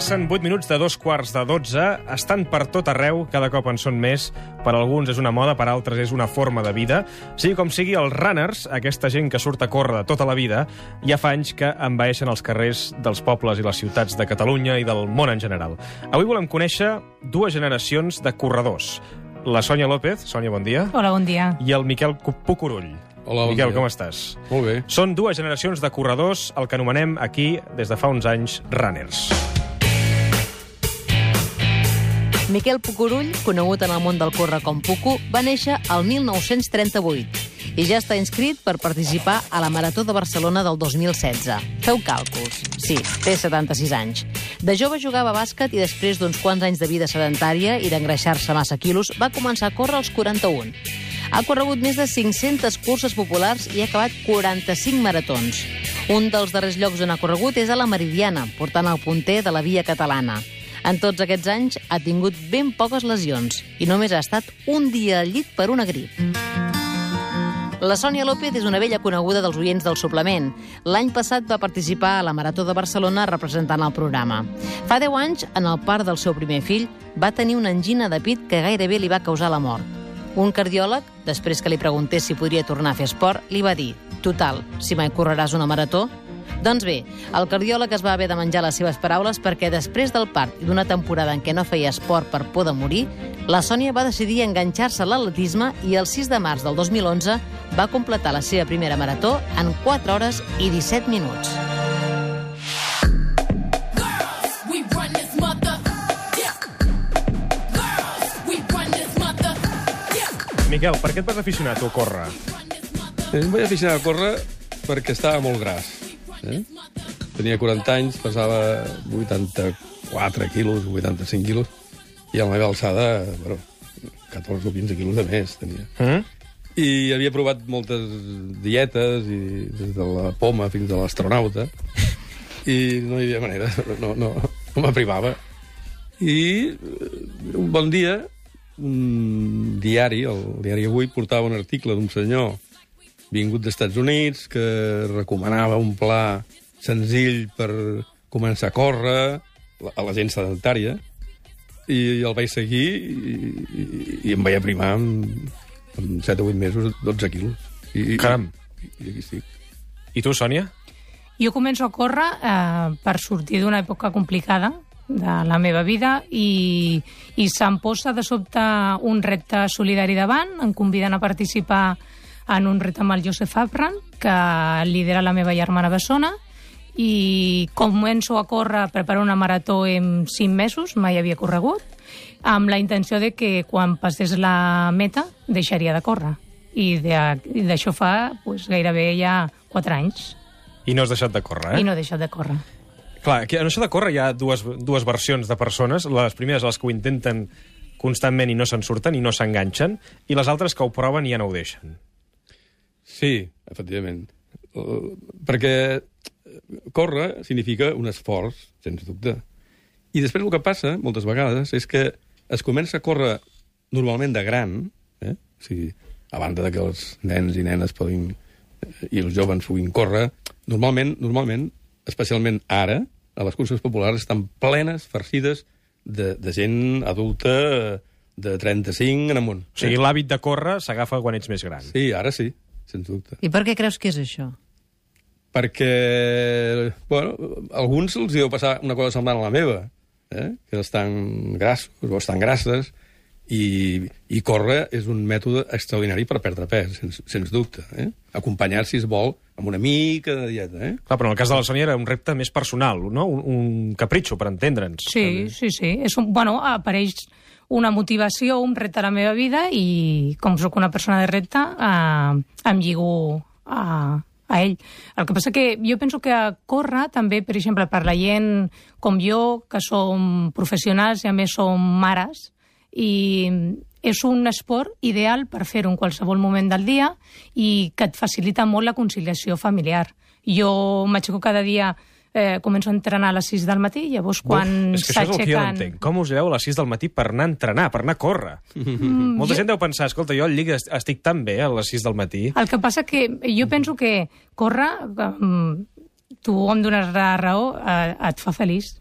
Passen 8 minuts de dos quarts de 12, estan per tot arreu, cada cop en són més. Per alguns és una moda, per altres és una forma de vida. Sigui com sigui, els runners, aquesta gent que surt a córrer de tota la vida, ja fa anys que envaeixen els carrers dels pobles i les ciutats de Catalunya i del món en general. Avui volem conèixer dues generacions de corredors. La Sònia López, Sònia, bon dia, Hola, bon dia. i el Miquel Pucurull. Hola, bon Miquel, dia. com estàs? Molt bé. Són dues generacions de corredors, el que anomenem aquí, des de fa uns anys, runners. Miquel Pucurull, conegut en el món del córrer com Pucu, va néixer al 1938 i ja està inscrit per participar a la Marató de Barcelona del 2016. Feu càlculs. Sí, té 76 anys. De jove jugava a bàsquet i després d'uns quants anys de vida sedentària i d'engreixar-se massa quilos, va començar a córrer als 41. Ha corregut més de 500 curses populars i ha acabat 45 maratons. Un dels darrers llocs on ha corregut és a la Meridiana, portant el punter de la via catalana. En tots aquests anys ha tingut ben poques lesions i només ha estat un dia al llit per una grip. La Sònia López és una vella coneguda dels oients del suplement. L'any passat va participar a la Marató de Barcelona representant el programa. Fa 10 anys, en el part del seu primer fill, va tenir una angina de pit que gairebé li va causar la mort. Un cardiòleg, després que li preguntés si podria tornar a fer esport, li va dir «Total, si mai correràs una marató?» Doncs bé, el cardiòleg es va haver de menjar les seves paraules perquè després del part i d'una temporada en què no feia esport per por de morir, la Sònia va decidir enganxar-se a l'atletisme i el 6 de març del 2011 va completar la seva primera marató en 4 hores i 17 minuts. Miquel, per què et vas aficionar tu a córrer? Em vaig aficionar a córrer perquè estava molt gras. Eh? Tenia 40 anys, pesava 84 quilos, 85 quilos, i a la meva alçada, bueno, 14 o 15 quilos de més tenia. Mm? I havia provat moltes dietes, i des de la poma fins a l'astronauta, i no hi havia manera, no, no, no m'aprimava. I eh, un bon dia, un diari, el diari Avui, portava un article d'un senyor vingut dels Estats Units que recomanava un pla senzill per començar a córrer a la gent sedentària i el vaig seguir i, i, i em vaig aprimar en, en 7 o 8 mesos 12 quilos. I, Caram. I, i aquí estic. I tu, Sònia? Jo començo a córrer eh, per sortir d'una època complicada de la meva vida i, i se'm posa de sobte un repte solidari davant, em conviden a participar en un repte amb el Josep Afran, que lidera la meva germana Bessona, i començo a córrer, a preparar una marató en 5 mesos, mai havia corregut, amb la intenció de que quan passés la meta deixaria de córrer. I d'això fa pues, gairebé ja 4 anys. I no has deixat de córrer, eh? I no he deixat de córrer. Clar, en això de córrer hi ha dues, dues versions de persones. Les primeres, les que ho intenten constantment i no se'n surten i no s'enganxen, i les altres que ho proven i ja no ho deixen. Sí, efectivament. Uh, perquè córrer significa un esforç, sens dubte. I després el que passa, moltes vegades, és que es comença a córrer normalment de gran, eh? o sigui, a banda de que els nens i nenes podin, eh, i els joves puguin córrer, normalment, normalment, especialment ara, a les curses populars estan plenes, farcides, de, de gent adulta eh, de 35 en amunt. O sigui, l'hàbit de córrer s'agafa quan ets més gran. Sí, ara sí, sens dubte. I per què creus que és això? perquè, bueno, a alguns els hi deu passar una cosa semblant a la meva, eh? que estan grassos o estan grasses, i, i córrer és un mètode extraordinari per perdre pes, sens, sens dubte. Eh? Acompanyar, si es vol, amb una mica de dieta. Eh? Clar, però en el cas de la Sònia era un repte més personal, no? Un, un capritxo, per entendre'ns. Sí, sí, sí. És un, bueno, apareix una motivació, un repte a la meva vida i com sóc una persona de repte eh, em lligo a, a ell. El que passa que jo penso que córrer també, per exemple, per la gent com jo, que som professionals i a més som mares, i és un esport ideal per fer-ho en qualsevol moment del dia i que et facilita molt la conciliació familiar. Jo m'aixeco cada dia eh, començo a entrenar a les 6 del matí, llavors quan Uf, és que això és el que jo no s'aixequen... entenc. Com us lleveu a les 6 del matí per anar a entrenar, per anar a córrer? Mm, Molta gent deu pensar, escolta, jo al llig est- estic tan bé a les 6 del matí. El que passa que jo penso que córrer, tu em dones la raó, eh, et fa feliç.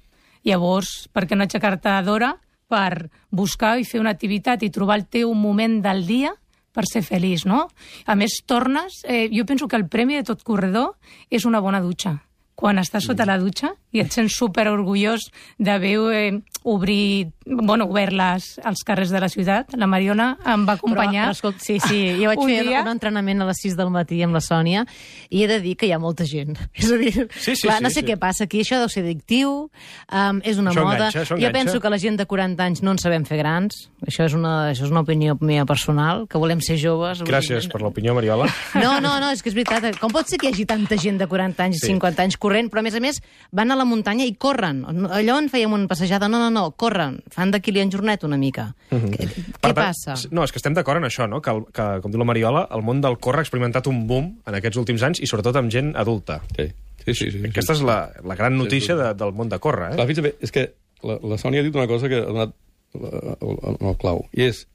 Llavors, per què no aixecar-te d'hora per buscar i fer una activitat i trobar el teu moment del dia per ser feliç, no? A més, tornes... Eh, jo penso que el premi de tot corredor és una bona dutxa. Quan estàs sota la dutxa i et sents super orgullós d'haver eh, obrit, bueno, obert les, els carrers de la ciutat. La Mariona em va acompanyar. Però, però escolta, sí, sí, jo vaig un fer dia. un entrenament a les 6 del matí amb la Sònia i he de dir que hi ha molta gent. És a dir, Sí, sí, clar, sí, no sé sí. què passa aquí, això deu ser addictiu, um, és una Això moda. enganxa, això jo enganxa. penso que la gent de 40 anys no en sabem fer grans, això és una, això és una opinió meva personal, que volem ser joves. Gràcies per l'opinió, Mariola. No, no, no, és que és veritat. Com pot ser que hi hagi tanta gent de 40 anys i Sí. 50 anys corrent, però a més a més van a la muntanya i corren. Allò on fèiem una passejada, no, no, no, corren. Fan de Kilian Jornet una mica. Què, Per què tant, passa? No, és que estem d'acord en això, no? Que, el, que, com diu la Mariola, el món del córrer ha experimentat un boom en aquests últims anys i sobretot amb gent adulta. Sí, sí, sí. sí, Aquesta és la, la gran notícia de, del món de córrer, Clar, eh? fixa't bé, és que la, la Sònia ha dit una cosa que ha donat la- el, el, el clau, i és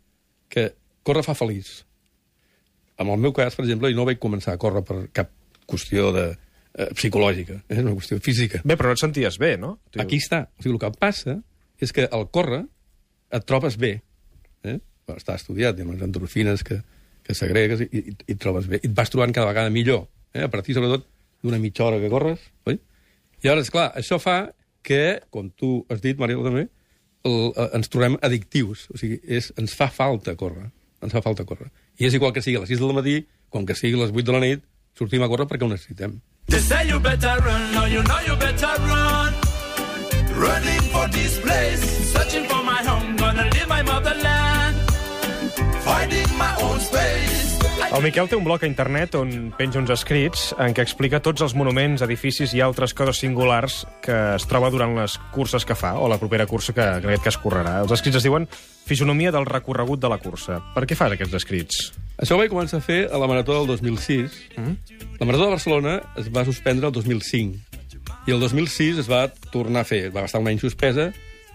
que córrer fa feliç. En el meu cas, per exemple, jo no vaig començar a córrer per cap qüestió de, eh, psicològica, és una qüestió física. Bé, però no et senties bé, no? Tu- Aquí està. O sigui, el que passa és que al córrer et trobes bé. Eh? Està estudiat, hi ha unes endorfines que, que segregues i, i, i et trobes bé. I et vas trobant cada vegada millor. Eh? A partir, sobretot, d'una mitja hora que corres. Oi? I llavors, clar, això fa que, com tu has dit, Mariela, també, el, eh, ens trobem addictius. O sigui, és, ens fa falta córrer. Ens fa falta córrer. I és igual que sigui a les 6 del matí, com que sigui a les 8 de la nit, sortim a córrer perquè ho necessitem. They say you better run, now you know you better run. Running for this place, searching for my home, gonna leave my motherland. Finding my own space. El Miquel té un blog a internet on penja uns escrits en què explica tots els monuments, edificis i altres coses singulars que es troba durant les curses que fa, o la propera cursa que, que cas correrà. Els escrits es diuen Fisonomia del recorregut de la cursa. Per què fas aquests escrits? Això ho vaig començar a fer a la Marató del 2006. Mm. La Marató de Barcelona es va suspendre el 2005 i el 2006 es va tornar a fer. Va estar un any suspesa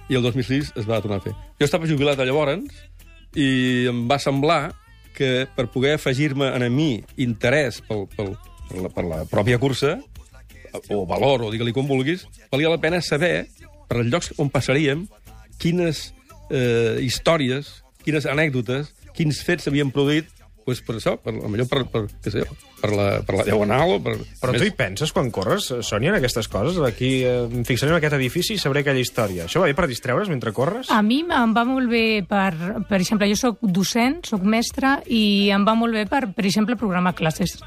i el 2006 es va tornar a fer. Jo estava jubilat a llavors i em va semblar que per poder afegir-me a mi interès pel, pel, per, la, per la pròpia cursa, o valor, o digue-li com vulguis, valia la pena saber, per els llocs on passaríem, quines eh, històries, quines anècdotes, quins fets s'havien produït pues, per això, per, millor per, per, què sé, jo, per, la, per la diagonal o per... Però tu hi penses quan corres, Sònia, en aquestes coses? Aquí eh, em fixaré en aquest edifici i sabré aquella història. Això va bé per distreure's mentre corres? A mi em va molt bé per... Per exemple, jo sóc docent, sóc mestra, i em va molt bé per, per exemple, programar classes.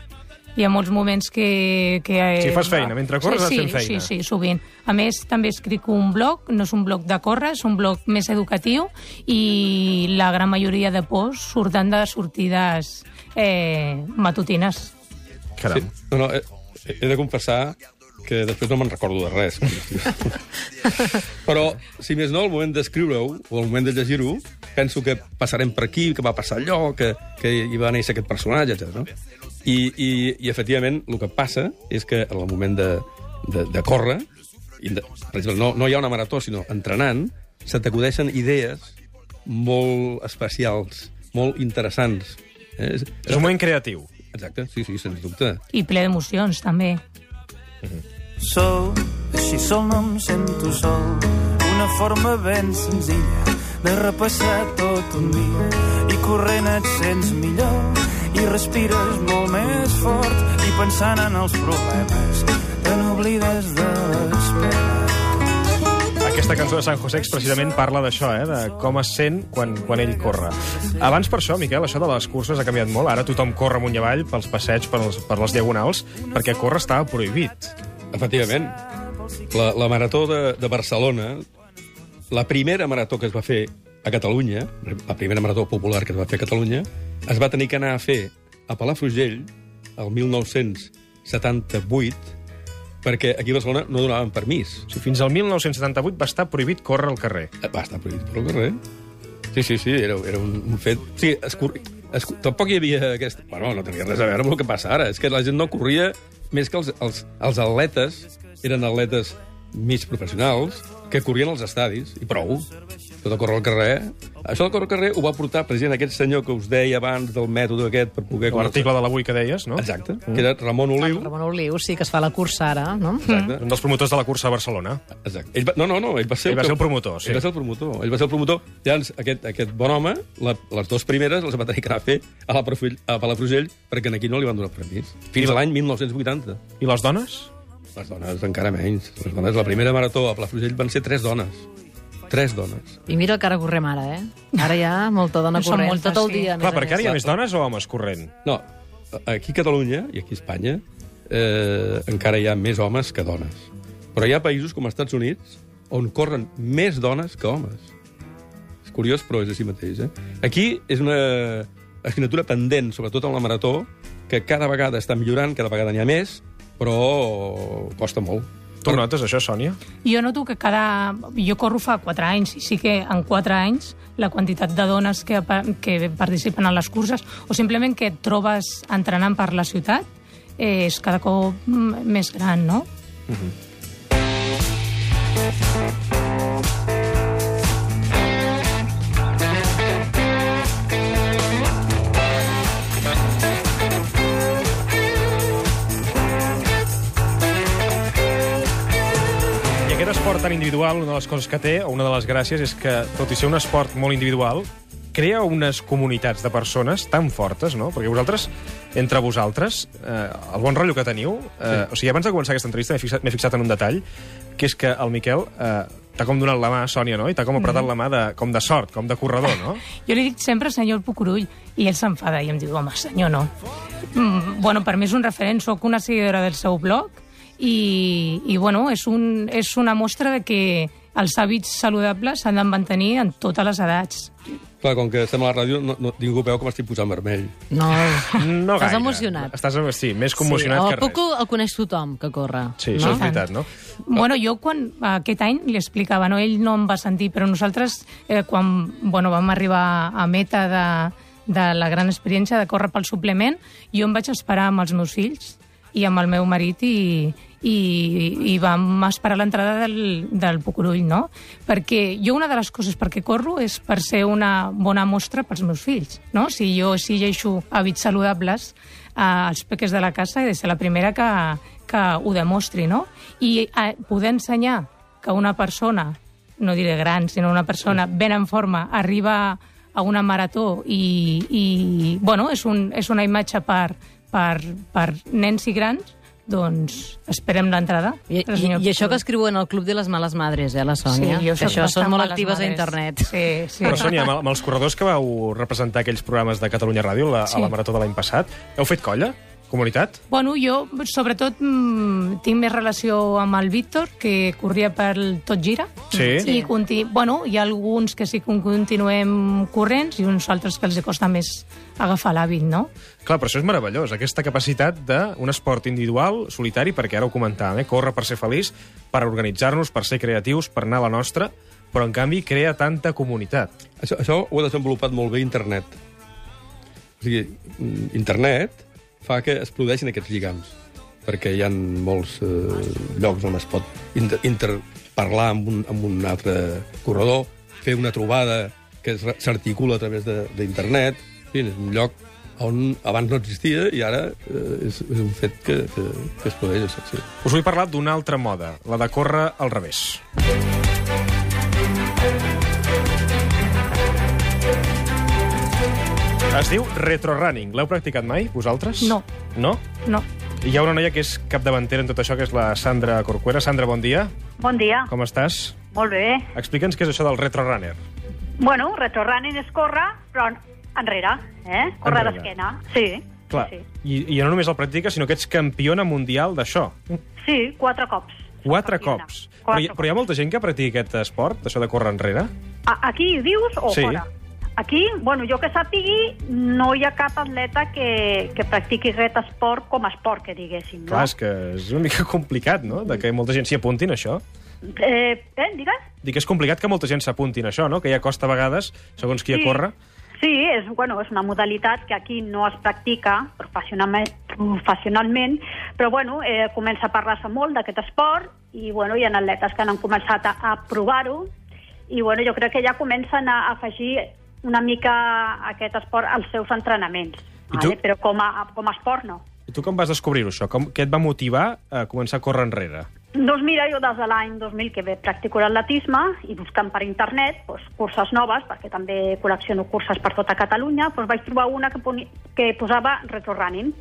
Hi ha molts moments que... que Si fas feina, mentre corres sí, sí, fent feina. Sí, sí, sovint. A més, també escric un blog, no és un blog de córrer, és un blog més educatiu, i la gran majoria de posts surten de sortides eh, matutines. Caram. Sí. No, no, he, he de confessar que després no me'n recordo de res. Però, si més no, al moment d'escriure-ho, o al moment de llegir-ho, penso que passarem per aquí, que va passar allò, que, que hi va néixer aquest personatge, etc. No? I, i, I, efectivament, el que passa és que en el moment de, de, de córrer, i de, per exemple, no, no hi ha una marató, sinó entrenant, se t'acudeixen idees molt especials, molt interessants. Eh? És, És un moment creatiu. Exacte, sí, sí, sens dubte. I ple d'emocions, també. Sol, així sol no em sento sol. Una forma ben senzilla de repassar tot un dia. I corrent et sents millor i respires molt més fort i pensant en els problemes te n'oblides de les penes. Aquesta cançó de San José precisament parla d'això, eh? de com es sent quan, quan ell corre. Abans per això, Miquel, això de les curses ha canviat molt. Ara tothom corre amunt i avall pels passeigs, per les, per les diagonals, perquè córrer estava prohibit. Efectivament. La, la marató de, de Barcelona, la primera marató que es va fer a Catalunya, la primera marató popular que es va fer a Catalunya, es va tenir que anar a fer a Palafrugell el 1978 perquè aquí a Barcelona no donaven permís. O sigui, fins al 1978 va estar prohibit córrer al carrer. Eh, Va estar prohibit per al carrer. Sí, sí, sí, era, era un, un fet... O sigui, es, cor... es, tampoc hi havia aquest... Bueno, no tenia res a veure amb el que passa ara. És que la gent no corria més que els, els, els atletes, eren atletes mig professionals, que corrien als estadis, i prou. Tot a córrer al carrer Això del córrer al carrer ho va portar precisament aquest senyor que us deia abans del mètode aquest per poder... L'article de l'avui que deies, no? Exacte, que era Ramon Oliu. Ramon Oliu, sí, que es fa la cursa ara, no? Exacte. Un dels promotors de la cursa a Barcelona. Exacte. Ell va, no, no, no, ell va ser... Ell va ser el promotor, sí. Ell va ser el promotor. Ell va ser el promotor. Llavors, aquest, aquest bon home, la, les dues primeres les va tenir que anar a fer a, la Palafrugell, a Palafrugell perquè aquí no li van donar permís. Fins a l'any 1980. I les dones? Les dones encara menys. Les dones, la primera marató a Palafrugell van ser tres dones. Tres dones. I mira el que ara correm ara, eh? Ara hi ha molta dona Són corrent, moltes, tot el sí. dia. Clar, perquè ara hi ha més. més dones o homes corrent? No, aquí a Catalunya i aquí a Espanya eh, encara hi ha més homes que dones. Però hi ha països com els Estats Units on corren més dones que homes. És curiós, però és així mateix. Eh? Aquí és una assignatura pendent, sobretot en la marató, que cada vegada està millorant, cada vegada n'hi ha més, però costa molt. Tu ho notes, això, Sònia? Jo noto que cada... Jo corro fa 4 anys i sí que en 4 anys la quantitat de dones que, que participen en les curses o simplement que et trobes entrenant per la ciutat eh, és cada cop més gran, no? I aquest esport tan individual, una de les coses que té, o una de les gràcies, és que, tot i ser un esport molt individual, crea unes comunitats de persones tan fortes, no? Perquè vosaltres, entre vosaltres, eh, el bon rotllo que teniu... Eh, O sigui, abans de començar aquesta entrevista m'he fixat, fixat en un detall, que és que el Miquel eh, t'ha com donat la mà, Sònia, no? I t'ha com apretat la mà de, com de sort, com de corredor, no? Jo li dic sempre senyor Pucurull i ell s'enfada i em diu, home, senyor, no. Mm, bueno, per mi és un referent, sóc una seguidora del seu blog i, i bueno, és, un, és una mostra de que els hàbits saludables s'han de mantenir en totes les edats. Clar, com que estem a la ràdio, no, no, ningú veu com estic posant vermell. No, No Estàs gaire. emocionat. Estàs, sí, més commocionat sí. que res. Puco el coneix tothom, que corre. Sí, no? això és veritat, no? Bueno, jo quan aquest any li explicava, no? ell no em va sentir, però nosaltres eh, quan bueno, vam arribar a meta de, de la gran experiència de córrer pel suplement, jo em vaig esperar amb els meus fills i amb el meu marit i, i, i vam esperar l'entrada del, del Pucurull, no? Perquè jo una de les coses per què corro és per ser una bona mostra pels meus fills, no? Si jo exigeixo hàbits saludables eh, als peques de la casa he de ser la primera que, que ho demostri, no? I eh, poder ensenyar que una persona, no diré gran, sinó una persona ben en forma, arriba a una marató i, i bueno, és, un, és una imatge per, per, per nens i grans, doncs esperem l'entrada. I, i, I això que Pucurull. escriuen al Club de les Males Madres, eh, la Sònia? jo que això són molt actives a madres. internet. Sí, sí. Però, Sònia, amb, amb els corredors que vau representar aquells programes de Catalunya Ràdio la, Sí. a la Marató de l'any passat, heu fet colla? Comunitat? Bueno, jo, sobretot, mm, tinc més relació amb el Víctor, que corria pel Tot Gira. Sí. I, conti... bueno, hi ha alguns que sí que continuem corrents i uns altres que els costa més agafar l'hàbit, no? Clar, però això és meravellós, aquesta capacitat d'un esport individual, solitari, perquè ara ho comentàvem, eh? córrer per ser feliç, per organitzar-nos, per ser creatius, per anar a la nostra, però en canvi crea tanta comunitat. Això, això ho ha desenvolupat molt bé internet. O sigui, mm, internet fa que es produeixin aquests lligams, perquè hi ha molts eh, llocs on es pot inter, interparlar amb un, amb un altre corredor, fer una trobada que s'articula a través d'internet. Fi, és un lloc on abans no existia i ara eh, és, és un fet que, que, que es produeix. Sí. Us vull parlar d'una altra moda, la de córrer al revés. Es diu retrorunning. L'heu practicat mai, vosaltres? No. No? No. I hi ha una noia que és capdavantera en tot això, que és la Sandra Corcuera. Sandra, bon dia. Bon dia, Com estàs? molt bé. Explica'ns què és això del retrorunner. Bueno, retrorunning és córrer, però enrere, eh? Córrer d'esquena, sí. Clar, Sí, I, i no només el practiques, sinó que ets campiona mundial d'això. sí, quatre cops. Quatre Campiona. cops. Però Quatre hi, però hi ha molta gent que practica aquest esport, això de córrer enrere? A, aquí dius o Sí. fora? Aquí, bueno, jo que sàpigui, no hi ha cap atleta que, que practiqui aquest esport com a esport, que diguéssim, no? Clar, és que és una mica complicat, no?, de que molta gent s'hi apuntin, això. Eh, eh, digues? Dic que és complicat que molta gent s'apuntin això, no?, que ja costa a vegades, segons qui a córrer. Sí, és, bueno, és una modalitat que aquí no es practica professionalment, professionalment però bueno, eh, comença a parlar-se molt d'aquest esport i bueno, hi ha atletes que han començat a, a provar-ho i bueno, jo crec que ja comencen a afegir una mica aquest esport als seus entrenaments. Vale? Però com a, com a esport no. I tu com vas descobrir-ho, això? Com, què et va motivar a començar a córrer enrere? Doncs mira, jo des de l'any 2000 que bé practico l'atletisme i buscant per internet doncs, curses noves, perquè també col·lecciono curses per tota Catalunya, doncs vaig trobar una que, poni, que posava retro running.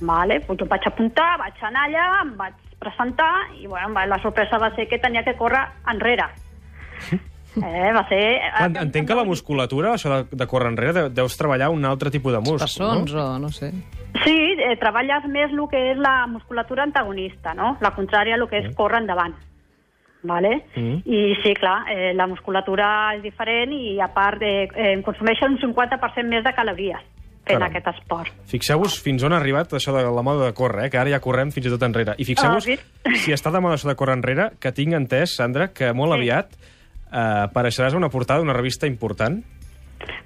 Vale, doncs jo vaig apuntar, vaig anar allà, em vaig presentar i bueno, la sorpresa va ser que tenia que córrer enrere. Eh, va ser... Clar, entenc que la musculatura, això de, de córrer enrere, de- deus treballar un altre tipus de múscul, Passons no? o no sé. Sí, eh, treballes més el que és la musculatura antagonista, no? La contrària a el que és córrer endavant. Vale? Mm. I sí, clar, eh, la musculatura és diferent i a part eh, eh, consumeixen un 50% més de calories fent Caram. aquest esport. Fixeu-vos fins on ha arribat això de la moda de córrer, eh? que ara ja correm fins i tot enrere. I fixeu-vos, Ah, sí? si està de moda això de córrer enrere, que tinc entès, Sandra, que molt Sí. aviat eh, apareixeràs a una portada d'una revista important.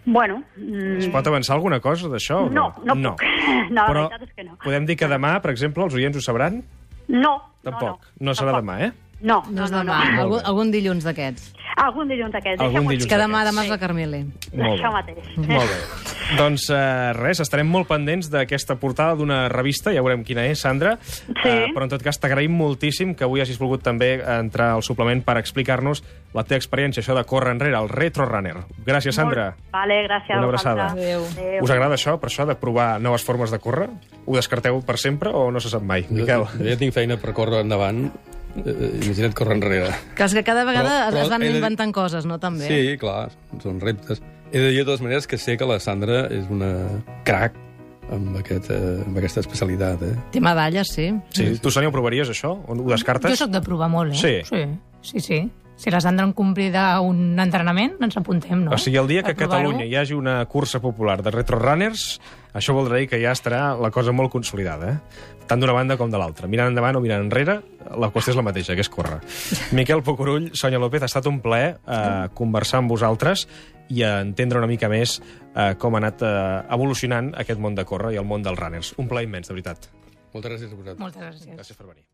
Bueno, mm, Es pot avançar alguna cosa d'això? o No, no puc. No, la Però veritat és que no. podem dir que demà, per exemple, els oients ho sabran? no, Tampoc. no, No, serà tampoc. demà, eh? No, No no, no, demà, no. algun, algun dilluns d'aquests. Algun dilluns aquest. Algun dilluns. Que demà, demà és Sí. la Carmele. Molt Això bé. mateix. Molt bé. doncs eh, res, estarem molt pendents d'aquesta portada d'una revista, ja veurem quina és, Sandra. Sí. Eh, però en tot cas t'agraïm moltíssim que avui hagis volgut també entrar al suplement per explicar-nos la teva experiència, això de córrer enrere, el Retro Runner. Gràcies, Sandra. Molt- Vale, gràcies. Una a abraçada. vosaltres. Adéu. Us agrada això, per això, de provar noves formes de córrer? Ho descarteu per sempre o no se sap mai, Miquel? Jo, jo ja tinc feina per córrer endavant. Eh, imagina't córrer enrere. Que és que cada vegada Però- es- però es van he de inventant coses, no, també? Sí, clar, són reptes. He de dir de totes maneres que sé que la Sandra és una crac amb, aquest, eh, amb aquesta especialitat. Eh? Té medalles, sí. Sí. Tu, Sònia, ho provaries, això? O ho descartes? Jo sóc de provar molt, eh? Sí. Sí, sí. sí. Si la Sandra em complida un entrenament, ens apuntem, no? O sigui, el dia que a. Catalunya hi hagi una cursa popular de retrorunners, això voldrà dir que ja estarà la cosa molt consolidada, eh? tant d'una banda com de l'altra. Mirant endavant o mirant enrere, la qüestió és la mateixa, que és córrer. Miquel Pocorull, Sònia López, ha estat un plaer eh, conversar amb vosaltres i entendre una mica més eh, com ha anat eh, evolucionant aquest món de córrer i el món dels runners. Un plaer immens, de veritat. Moltes gràcies a vosaltres. Moltes gràcies. Gràcies per venir.